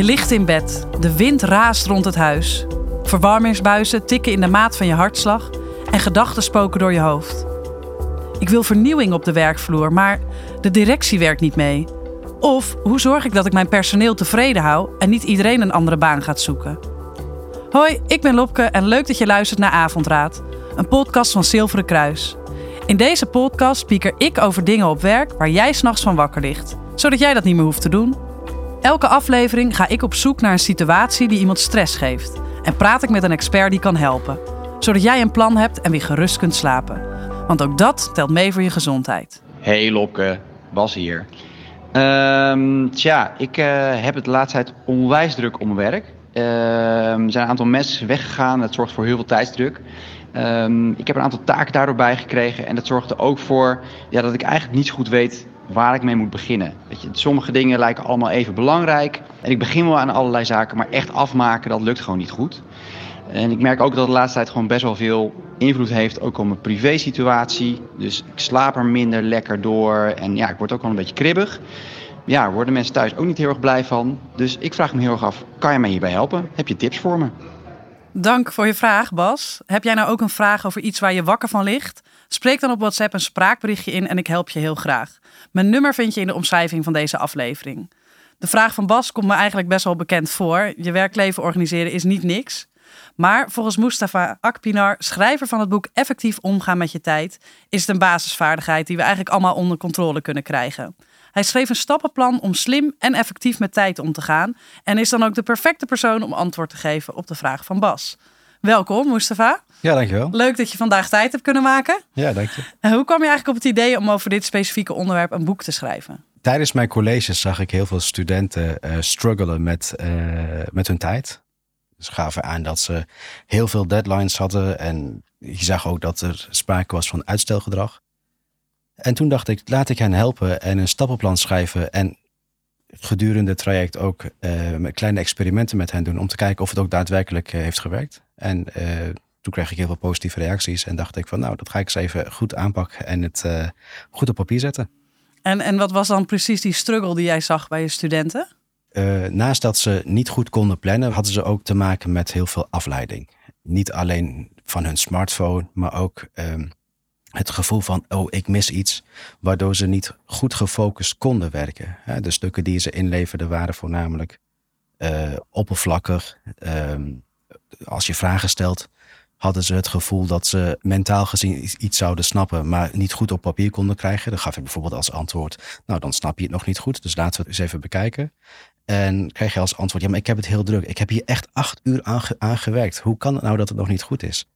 Je ligt in bed, de wind raast rond het huis. Verwarmingsbuizen tikken in de maat van je hartslag en gedachten spoken door je hoofd. Ik wil vernieuwing op de werkvloer, maar de directie werkt niet mee. Of hoe zorg ik dat ik mijn personeel tevreden hou en niet iedereen een andere baan gaat zoeken? Hoi, ik ben Lopke en leuk dat je luistert naar Avondraad, een podcast van Zilveren Kruis. In deze podcast spieker ik over dingen op werk waar jij s'nachts van wakker ligt, zodat jij dat niet meer hoeft te doen. Elke aflevering ga ik op zoek naar een situatie die iemand stress geeft en praat ik met een expert die kan helpen, zodat jij een plan hebt en weer gerust kunt slapen. Want ook dat telt mee voor je gezondheid. Hey Lopke, Bas hier. Ehm, tja, ik eh, heb het de laatste tijd onwijs druk om werk. Ehm, er zijn een aantal mensen weggegaan, dat zorgt voor heel veel tijdsdruk. Ehm, ik heb een aantal taken daardoor bijgekregen en dat zorgt er ook voor ja, dat ik eigenlijk niet goed weet waar ik mee moet beginnen. Weet je, sommige dingen lijken allemaal even belangrijk en ik begin wel aan allerlei zaken, maar echt afmaken dat lukt gewoon niet goed. En ik merk ook dat de laatste tijd gewoon best wel veel invloed heeft ook op mijn privé situatie. Dus ik slaap er minder lekker door en ja, ik word ook wel een beetje kribbig. Ja, worden mensen thuis ook niet heel erg blij van. Dus ik vraag me heel erg af, kan je mij hierbij helpen? Heb je tips voor me? Dank voor je vraag, Bas. Heb jij nou ook een vraag over iets waar je wakker van ligt? Spreek dan op WhatsApp een spraakberichtje in en ik help je heel graag. Mijn nummer vind je in de omschrijving van deze aflevering. De vraag van Bas komt me eigenlijk best wel bekend voor. Je werkleven organiseren is niet niks. Maar volgens Mustafa Akpinar, schrijver van het boek Effectief omgaan met je tijd, is het een basisvaardigheid die we eigenlijk allemaal onder controle kunnen krijgen. Hij schreef een stappenplan om slim en effectief met tijd om te gaan en is dan ook de perfecte persoon om antwoord te geven op de vraag van Bas. Welkom, Mustafa. Ja, dankjewel. Leuk dat je vandaag tijd hebt kunnen maken. Ja, dank je. En hoe kwam je eigenlijk op het idee om over dit specifieke onderwerp een boek te schrijven? Tijdens mijn colleges zag ik heel veel studenten uh, struggelen met, uh, met hun tijd. Ze gaven aan dat ze heel veel deadlines hadden en je zag ook dat er sprake was van uitstelgedrag. En toen dacht ik, laat ik hen helpen en een stappenplan schrijven en gedurende het traject ook uh, kleine experimenten met hen doen om te kijken of het ook daadwerkelijk heeft gewerkt. En uh, toen kreeg ik heel veel positieve reacties en dacht ik van nou, dat ga ik eens even goed aanpakken en het goed op papier zetten. En, en wat was dan precies die struggle die jij zag bij je studenten? naast dat ze niet goed konden plannen, hadden ze ook te maken met heel veel afleiding. Niet alleen van hun smartphone, maar ook ehm, het gevoel van, oh, ik mis iets, waardoor ze niet goed gefocust konden werken. De stukken die ze inleverden waren voornamelijk uh, oppervlakkig. Uh, als je vragen stelt, hadden ze het gevoel dat ze mentaal gezien iets zouden snappen, maar niet goed op papier konden krijgen. Dan gaf ik bijvoorbeeld als antwoord, nou, dan snap je het nog niet goed, dus laten we het eens even bekijken. En krijg je als antwoord, ja, maar ik heb het heel druk. Ik heb hier echt acht uur aan, gewerkt. Hoe kan het nou dat het nog niet goed is?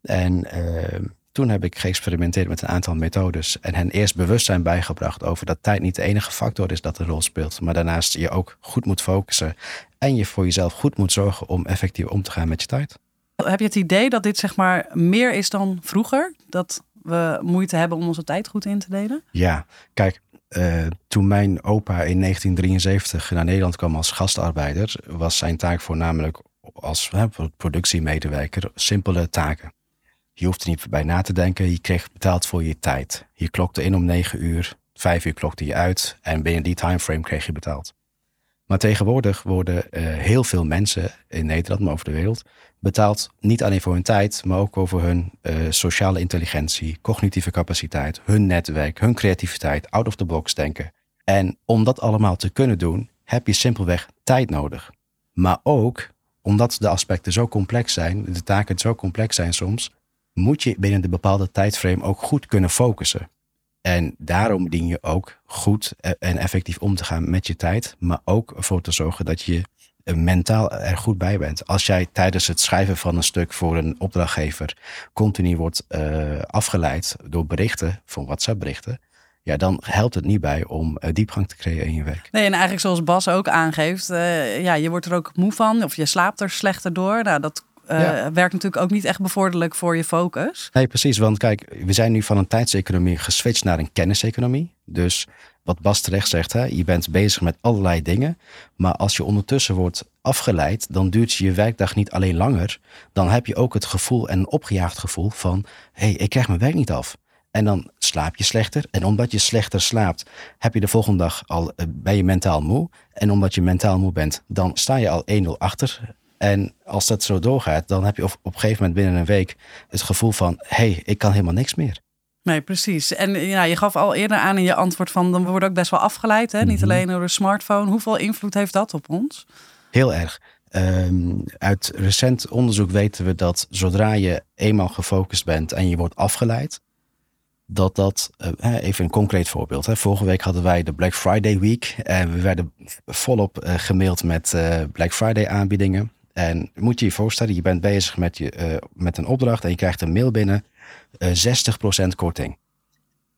En uh, toen heb ik geëxperimenteerd met een aantal methodes en hen eerst bewustzijn bijgebracht over dat tijd niet de enige factor is dat een rol speelt, maar daarnaast je ook goed moet focussen en je voor jezelf goed moet zorgen om effectief om te gaan met je tijd. Heb je het idee dat dit zeg maar meer is dan vroeger? Dat we moeite hebben om onze tijd goed in te delen? Ja, kijk, uh, toen mijn opa in 1973 naar Nederland kwam als gastarbeider, was zijn taak voornamelijk als hè, productiemedewerker simpele taken. Je hoeft er niet bij na te denken. Je kreeg betaald voor je tijd. Je klokte in om negen uur. Vijf uur klokte je uit. En binnen die timeframe kreeg je betaald. Maar tegenwoordig worden uh, heel veel mensen in Nederland, maar over de wereld, betaald niet alleen voor hun tijd, maar ook over hun uh, sociale intelligentie, cognitieve capaciteit, hun netwerk, hun creativiteit, out of the box denken. En om dat allemaal te kunnen doen, heb je simpelweg tijd nodig. Maar ook omdat de aspecten zo complex zijn, de taken zo complex zijn soms, moet je binnen de bepaalde tijdframe ook goed kunnen focussen. En daarom dien je ook goed en effectief om te gaan met je tijd, maar ook ervoor te zorgen dat je mentaal er goed bij bent. Als jij tijdens het schrijven van een stuk voor een opdrachtgever continu wordt uh, afgeleid door berichten, van WhatsApp-berichten, ja, dan helpt het niet bij om uh, diepgang te creëren in je werk. Nee, en eigenlijk zoals Bas ook aangeeft, ja, je wordt er ook moe van of je slaapt er slechter door. Nou, dat uh, werkt natuurlijk ook niet echt bevorderlijk voor je focus. Nee, precies. Want kijk, we zijn nu van een tijdseconomie geswitcht naar een kenniseconomie. Dus wat Bas terecht zegt, hè, je bent bezig met allerlei dingen. Maar als je ondertussen wordt afgeleid, dan duurt je werkdag niet alleen langer. Dan heb je ook het gevoel en een opgejaagd gevoel van: hé, hey, ik krijg mijn werk niet af. En dan slaap je slechter. En omdat je slechter slaapt, heb je de volgende dag al, eh, ben je mentaal moe. En omdat je mentaal moe bent, dan sta je al 1-0 achter. En als dat zo doorgaat, dan heb je op, op een gegeven moment binnen een week het gevoel van: hé, hey, ik kan helemaal niks meer. Nee, precies. En ja, je gaf al eerder aan in je antwoord van dan worden ook best wel afgeleid. Hè? Niet Mhm. alleen door de smartphone. Hoeveel invloed heeft dat op ons? Heel erg. Ehm, uit recent onderzoek weten we dat zodra je eenmaal gefocust bent en je wordt afgeleid, dat dat, eh, even een concreet voorbeeld. Hè. Vorige week hadden wij de Black Friday Week en we werden volop eh, gemaild met eh, Black Friday aanbiedingen. En moet je je voorstellen, je bent bezig met, je, eh, met een opdracht en je krijgt een mail binnen, eh 60% korting.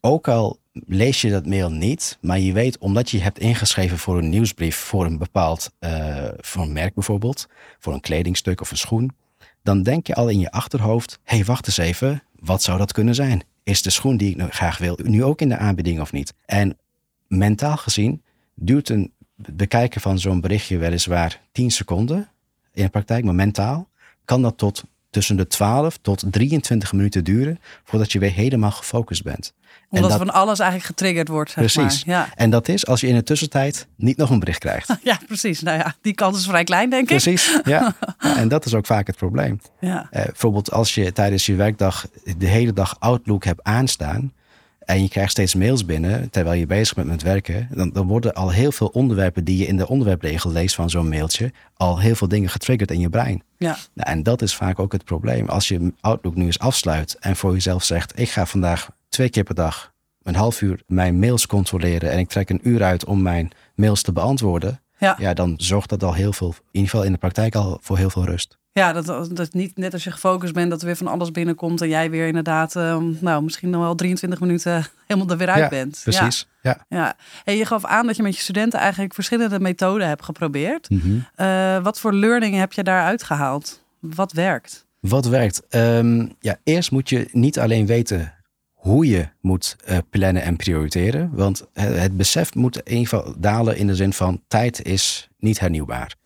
Ook al lees je dat mail niet, maar je weet omdat je hebt ingeschreven voor een nieuwsbrief voor een bepaald, eh, voor een merk bijvoorbeeld, voor een kledingstuk of een schoen, dan denk je al in je achterhoofd, hé hey, wacht eens even, wat zou dat kunnen zijn? Is de schoen die ik nou graag wil nu ook in de aanbieding of niet? En mentaal gezien duurt een bekijken van zo'n berichtje weliswaar 10 seconden in de praktijk, maar mentaal kan dat tot tussen de 12 tot 23 minuten duren voordat je weer helemaal gefocust bent. En Omdat dat- van alles eigenlijk getriggerd wordt. Zeg Precies. Maar. Ja. En dat is als je in de tussentijd niet nog een bericht krijgt. ja, precies. Nou ja, die kans is vrij klein, denk ik. Precies, ja. ja. En dat is ook vaak het probleem. Ja. Eh, bijvoorbeeld als je tijdens je werkdag de hele dag Outlook hebt aanstaan en je krijgt steeds mails binnen terwijl je bezig bent met werken, dan, dan worden al heel veel onderwerpen die je in de onderwerpregel leest van zo'n mailtje, al heel veel dingen getriggerd in je brein. Ja. Nou, en dat is vaak ook het probleem. Als je Outlook nu eens afsluit en voor jezelf zegt, ik ga vandaag twee keer per dag een half uur mijn mails controleren en ik trek een uur uit om mijn mails te beantwoorden, Ja. ja, dan zorgt dat al heel veel, in ieder geval in de praktijk al voor heel veel rust. Ja, dat, dat niet net als je gefocust bent, dat er weer van alles binnenkomt en jij weer inderdaad, eh, nou, misschien nog wel 23 minuten helemaal er weer uit ja, bent. Precies. Ja. Ja, je gaf aan dat je met je studenten eigenlijk verschillende methoden hebt geprobeerd. Mhm. Eh, wat voor learning heb je daaruit gehaald? Wat werkt? Wat werkt? Ehm, ja, eerst moet je niet alleen weten hoe je moet eh, plannen en prioriteren. Want het, het besef moet in ieder geval dalen in de zin van tijd is niet hernieuwbaar.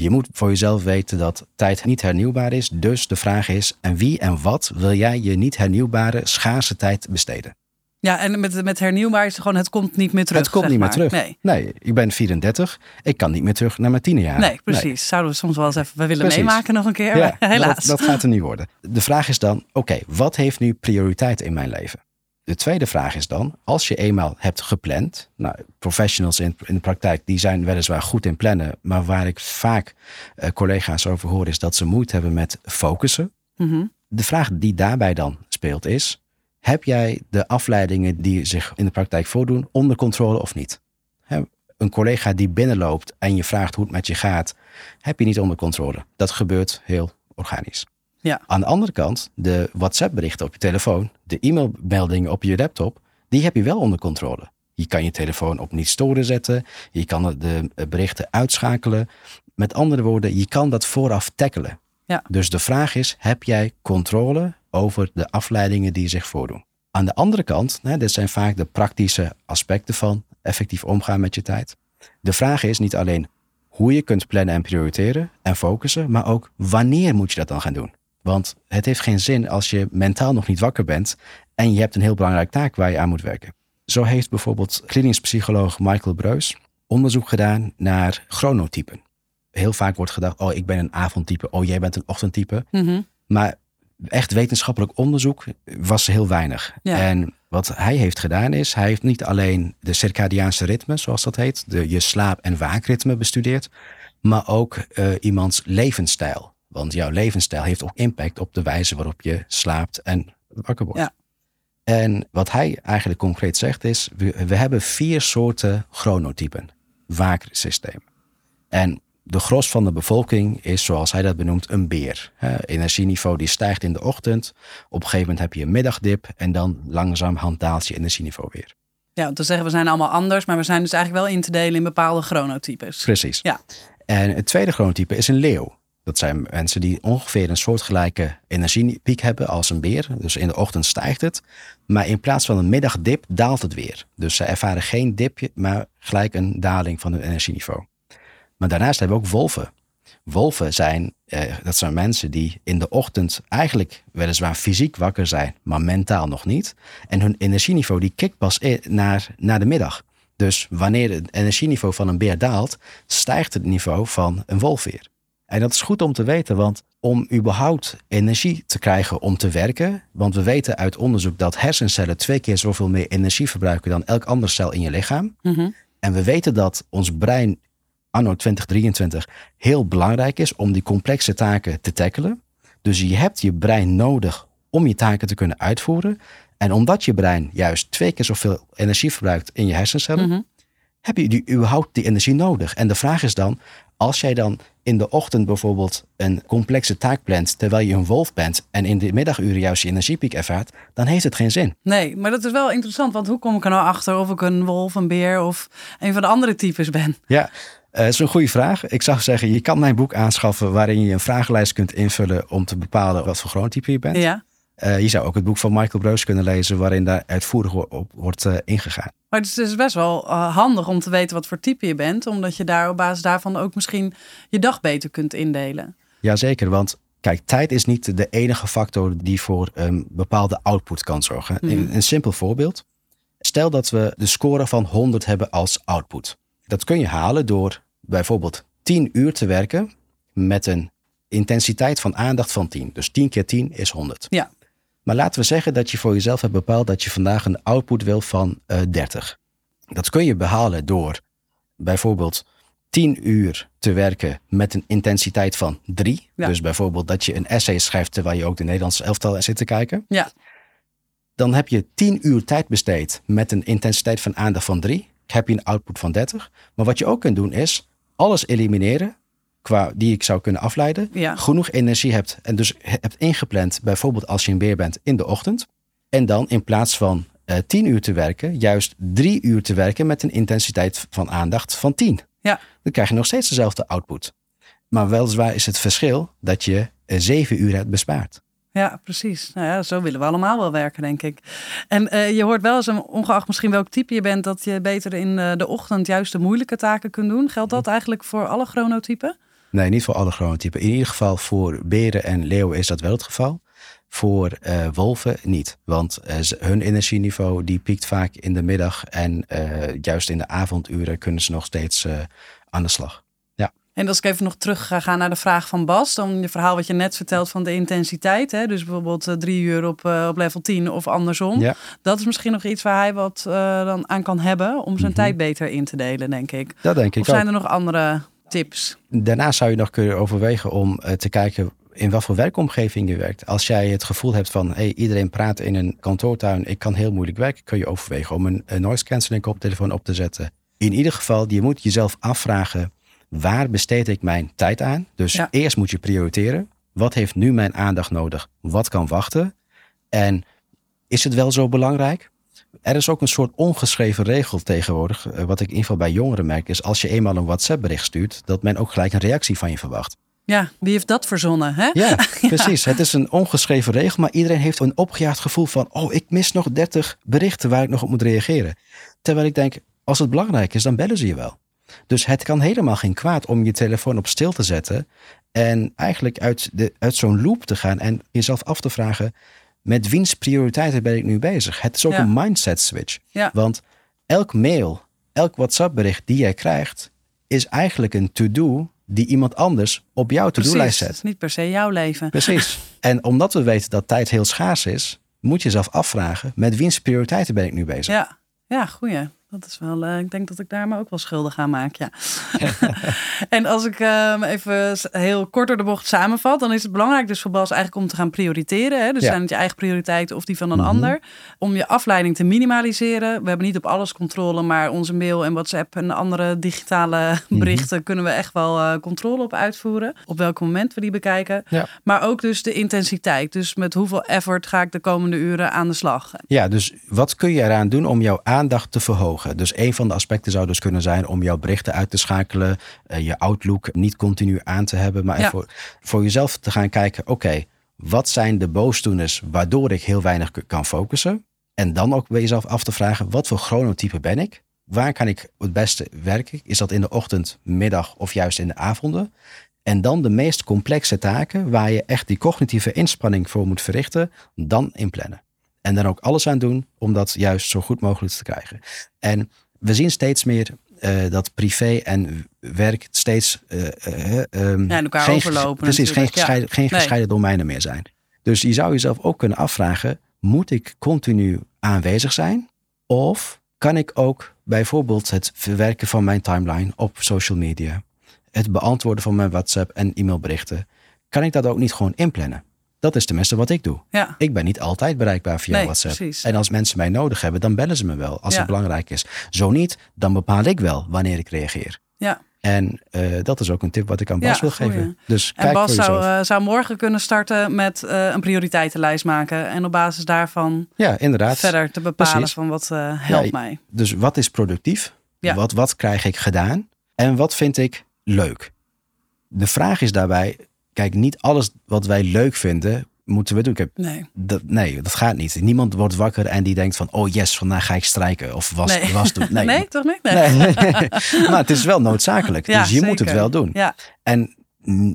Je moet voor jezelf weten dat tijd niet hernieuwbaar is. Dus de vraag is, en wie en wat wil jij je niet hernieuwbare schaarse tijd besteden? Ja, en met, met hernieuwbaar is het gewoon, het komt niet meer terug. het komt niet meer terug. Nee. nee, ik ben 34. Ik kan niet meer terug naar mijn tienerjaren. Nee, precies. Zouden we soms wel eens even we willen Precies. meemaken nog een keer. Ja, helaas. Dat, dat gaat er niet worden. De vraag is dan, oké, wat heeft nu prioriteit in mijn leven? De tweede vraag is dan, als je eenmaal hebt gepland, nou, professionals in, in de praktijk, die zijn weliswaar goed in plannen, maar waar ik vaak eh, collega's over hoor, is dat ze moeite hebben met focussen. Mhm. De vraag die daarbij dan speelt is, heb jij de afleidingen die zich in de praktijk voordoen onder controle of niet? Hè, Een collega die binnenloopt en je vraagt hoe het met je gaat, heb je niet onder controle. Dat gebeurt heel organisch. Ja. Aan de andere kant, de WhatsApp-berichten op je telefoon, de e-mailmeldingen op je laptop, die heb je wel onder controle. Je kan je telefoon op niet storen zetten, je kan de berichten uitschakelen. Met andere woorden, je kan dat vooraf tackelen. Ja. Dus de vraag is, heb jij controle over de afleidingen die zich voordoen? Aan de andere kant, dit zijn vaak de praktische aspecten van effectief omgaan met je tijd. De vraag is niet alleen hoe je kunt plannen en prioriteren en focussen, maar ook wanneer moet je dat dan gaan doen? Want het heeft geen zin als je mentaal nog niet wakker bent en je hebt een heel belangrijke taak waar je aan moet werken. Zo heeft bijvoorbeeld klinisch psycholoog Michael Breus onderzoek gedaan naar chronotypen. Heel vaak wordt gedacht, oh ik ben een avondtype, oh jij bent een ochtendtype. Mhm. Maar echt wetenschappelijk onderzoek was heel weinig. Ja. En wat hij heeft gedaan is, hij heeft niet alleen de circadiaanse ritme, zoals dat heet, de, je slaap- en waakritme bestudeerd, maar ook eh, iemands levensstijl. Want jouw levensstijl heeft ook impact op de wijze waarop je slaapt en wakker wordt. Ja. En wat hij eigenlijk concreet zegt is, we, we hebben vier soorten chronotypen, waaksystemen. En de gros van de bevolking is, zoals hij dat benoemt, een beer. Energieniveau die stijgt in de ochtend. Op een gegeven moment heb je een middagdip en dan langzaam daalt je energieniveau weer. Ja, om te zeggen we zijn allemaal anders, maar we zijn dus eigenlijk wel in te delen in bepaalde chronotypes. Precies. Ja. En het tweede chronotype is een leeuw. Dat zijn mensen die ongeveer een soortgelijke energiepiek hebben als een beer. Dus in de ochtend stijgt het. Maar in plaats van een middagdip daalt het weer. Dus ze ervaren geen dipje, maar gelijk een daling van hun energieniveau. Maar daarnaast hebben we ook wolven. Wolven zijn, eh, dat zijn mensen die in de ochtend eigenlijk weliswaar fysiek wakker zijn, maar mentaal nog niet. En hun energieniveau die kikt pas naar, naar de middag. Dus wanneer het energieniveau van een beer daalt, stijgt het niveau van een wolf weer. En dat is goed om te weten, want om überhaupt energie te krijgen om te werken, want we weten uit onderzoek dat hersencellen twee keer zoveel meer energie verbruiken dan elk andere cel in je lichaam. Mhm. En we weten dat ons brein anno 2023 heel belangrijk is om die complexe taken te tackelen. Dus je hebt je brein nodig om je taken te kunnen uitvoeren. En omdat je brein juist twee keer zoveel energie verbruikt in je hersencellen, Mhm. heb je die, überhaupt die energie nodig. En de vraag is dan, als jij dan in de ochtend bijvoorbeeld een complexe taak plant terwijl je een wolf bent en in de middaguren juist je energiepiek ervaart, dan heeft het geen zin. Nee, maar dat is wel interessant. Want hoe kom ik er nou achter of ik een wolf, een beer of een van de andere types ben? Ja, eh, dat is een goede vraag. Ik zou zeggen, je kan mijn boek aanschaffen waarin je een vragenlijst kunt invullen om te bepalen wat voor chronotype je bent. Ja. Eh, je zou ook het boek van Michael Breus kunnen lezen waarin daar uitvoerig op wordt eh, ingegaan. Maar het is dus best wel eh, handig om te weten wat voor type je bent. Omdat je daar op basis daarvan ook misschien je dag beter kunt indelen. Jazeker, want kijk, tijd is niet de enige factor die voor een bepaalde output kan zorgen. Mhm. Een, een simpel voorbeeld. Stel dat we de score van 100 hebben als output. Dat kun je halen door bijvoorbeeld 10 uur te werken met een intensiteit van aandacht van 10. Dus 10 keer 10 is 100. Ja. Maar laten we zeggen dat je voor jezelf hebt bepaald dat je vandaag een output wil van eh 30. Dat kun je behalen door bijvoorbeeld 10 uur te werken met een intensiteit van 3. Ja. Dus bijvoorbeeld dat je een essay schrijft terwijl je ook de Nederlandse elftal zit te kijken. Ja. Dan heb je 10 uur tijd besteed met een intensiteit van aandacht van 3. Heb je een output van 30. Maar wat je ook kunt doen is alles elimineren qua die ik zou kunnen afleiden. Ja. Genoeg energie hebt en dus hebt ingepland, bijvoorbeeld als je een beer bent in de ochtend. En dan in plaats van eh 10 uur te werken, juist 3 uur te werken met een intensiteit van aandacht van 10. Ja. Dan krijg je nog steeds dezelfde output. Maar weliswaar is het verschil dat je eh, 7 uur hebt bespaard. Ja, precies. Nou ja, zo willen we allemaal wel werken, denk ik. En eh, je hoort wel eens, een- ongeacht misschien welk type je bent, dat je beter in de ochtend juist de moeilijke taken kunt doen. Geldt dat eigenlijk voor alle chronotypen? Nee, niet voor alle chronotypen. In ieder geval voor beren en leeuwen is dat wel het geval. Voor eh, wolven niet. Want eh, hun energieniveau die piekt vaak in de middag. En eh, juist in de avonduren kunnen ze nog steeds aan de slag. En als ik even nog terug ga gaan naar de vraag van Bas, dan je verhaal wat je net vertelt van de intensiteit. Hè? Dus bijvoorbeeld drie uur op, op level 10 of andersom. Ja. Dat is misschien nog iets waar hij wat dan aan kan hebben om zijn Mhm. tijd beter in te delen, denk ik. Dat denk ik Of zijn ook. er nog andere tips? Daarnaast zou je nog kunnen overwegen om eh, te kijken in wat voor werkomgeving je werkt. Als jij het gevoel hebt van hey, iedereen praat in een kantoortuin, ik kan heel moeilijk werken, kun je overwegen om een, een noise cancelling koptelefoon op te zetten. In ieder geval, je moet jezelf afvragen, waar besteed ik mijn tijd aan? Dus Ja. eerst moet je prioriteren. Wat heeft nu mijn aandacht nodig? Wat kan wachten? En is het wel zo belangrijk? Er is ook een soort ongeschreven regel tegenwoordig. eh, Wat ik in ieder geval bij jongeren merk, is als je eenmaal een WhatsApp-bericht stuurt, dat men ook gelijk een reactie van je verwacht. Ja, wie heeft dat verzonnen? Hè? Ja, precies. Het is een ongeschreven regel, maar iedereen heeft een opgejaagd gevoel van: oh, ik mis nog 30 berichten waar ik nog op moet reageren. Terwijl ik denk, als het belangrijk is, dan bellen ze je wel. Dus het kan helemaal geen kwaad om je telefoon op stil te zetten en eigenlijk uit, de, uit zo'n loop te gaan en jezelf af te vragen: met wiens prioriteiten ben ik nu bezig? Het is ook Ja. een mindset switch. Ja. Want elk mail, elk WhatsApp-bericht die jij krijgt, is eigenlijk een to-do die iemand anders op jouw to-do-lijst zet. het is niet per se jouw leven. Precies. En omdat we weten dat tijd heel schaars is, moet je jezelf afvragen: met wiens prioriteiten ben ik nu bezig? Ja, ja goeie. Dat is wel, eh, ik denk dat ik daar me ook wel schuldig aan maak, ja. en als ik eh, even heel kort door de bocht samenvat, dan is het belangrijk dus voor Bas eigenlijk om te gaan prioriteren. Hè? Dus Ja. zijn het je eigen prioriteiten of die van een Mhm. ander. Om je afleiding te minimaliseren. We hebben niet op alles controle, maar onze mail en WhatsApp en andere digitale Mhm. berichten kunnen we echt wel eh, controle op uitvoeren. Op welk moment we die bekijken. Ja. Maar ook dus de intensiteit. Dus met hoeveel effort ga ik de komende uren aan de slag. Ja, dus wat kun je eraan doen om jouw aandacht te verhogen? Dus een van de aspecten zou dus kunnen zijn om jouw berichten uit te schakelen, eh, je Outlook niet continu aan te hebben, maar Ja. voor, voor jezelf te gaan kijken: oké, wat zijn de boosdoeners waardoor ik heel weinig kan focussen? En dan ook bij jezelf af te vragen: wat voor chronotype ben ik? Waar kan ik het beste werken? Is dat in de ochtend, middag of juist in de avonden? En dan de meest complexe taken waar je echt die cognitieve inspanning voor moet verrichten, dan inplannen. En dan ook alles aan doen om dat juist zo goed mogelijk te krijgen. En we zien steeds meer uh, dat privé en werk steeds uh, uh, um, ja, elkaar geen, overlopen. Precies, geen, gescheiden, geen gescheiden domeinen meer zijn. Dus je zou jezelf ook kunnen afvragen: moet ik continu aanwezig zijn? Of kan ik ook bijvoorbeeld het verwerken van mijn timeline op social media, het beantwoorden van mijn WhatsApp en e-mailberichten, kan ik dat ook niet gewoon inplannen? Dat is tenminste wat ik doe. Ja. Ik ben niet altijd bereikbaar via WhatsApp. Precies. En als mensen mij nodig hebben, dan bellen ze me wel als het belangrijk is. Zo niet, dan bepaal ik wel wanneer ik reageer. Ja. En uh, dat is ook een tip wat ik aan Bas wil geven. Dus en Bas zou, uh, zou morgen kunnen starten met uh, een prioriteitenlijst maken. En op basis daarvan ja, inderdaad. verder te bepalen Precies. van wat helpt ja, mij. Dus wat is productief? Ja. Wat, wat krijg ik gedaan? En wat vind ik leuk? De vraag is daarbij, kijk, niet alles wat wij leuk vinden, moeten we doen. Ik heb, nee. Dat, nee, dat gaat niet. Niemand wordt wakker en die denkt van, oh yes, vandaag ga ik strijken. Of was, nee. was doen. Nee. nee, toch niet? Nee. nee. maar het is wel noodzakelijk. Ja, dus je moet het wel doen. Ja. En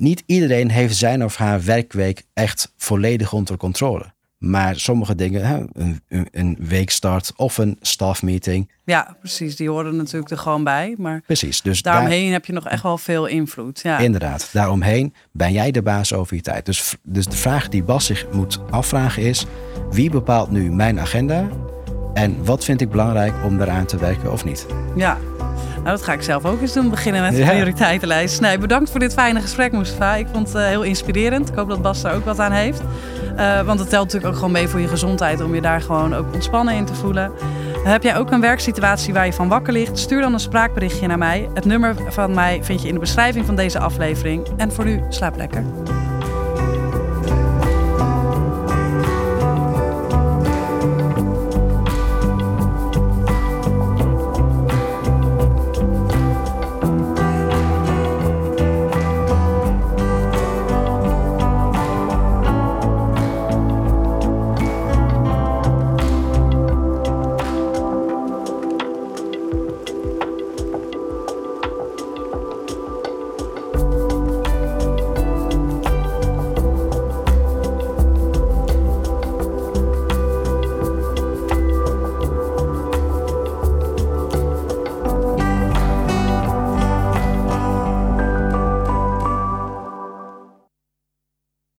niet iedereen heeft zijn of haar werkweek echt volledig onder controle. Maar sommige dingen, hè, een, een weekstart of een staffmeeting. Ja, precies. Die horen natuurlijk er gewoon bij. Maar precies. Dus daaromheen heb je nog echt wel veel invloed. Ja. Inderdaad. Daaromheen ben jij de baas over je tijd. Dus, dus de vraag die Bas zich moet afvragen is: wie bepaalt nu mijn agenda? En wat vind ik belangrijk om daaraan te werken of niet? Ja, nou, dat ga ik zelf ook eens doen. Beginnen met de ja. prioriteitenlijst. Nee, bedankt voor dit fijne gesprek, Mustafa. Ik vond het uh, heel inspirerend. Ik hoop dat Bas daar ook wat aan heeft. Uh, want het telt natuurlijk ook gewoon mee voor je gezondheid. Om je daar gewoon ook ontspannen in te voelen. Heb jij ook een werksituatie waar je van wakker ligt? Stuur dan een spraakberichtje naar mij. Het nummer van mij vind je in de beschrijving van deze aflevering. En voor nu, slaap lekker.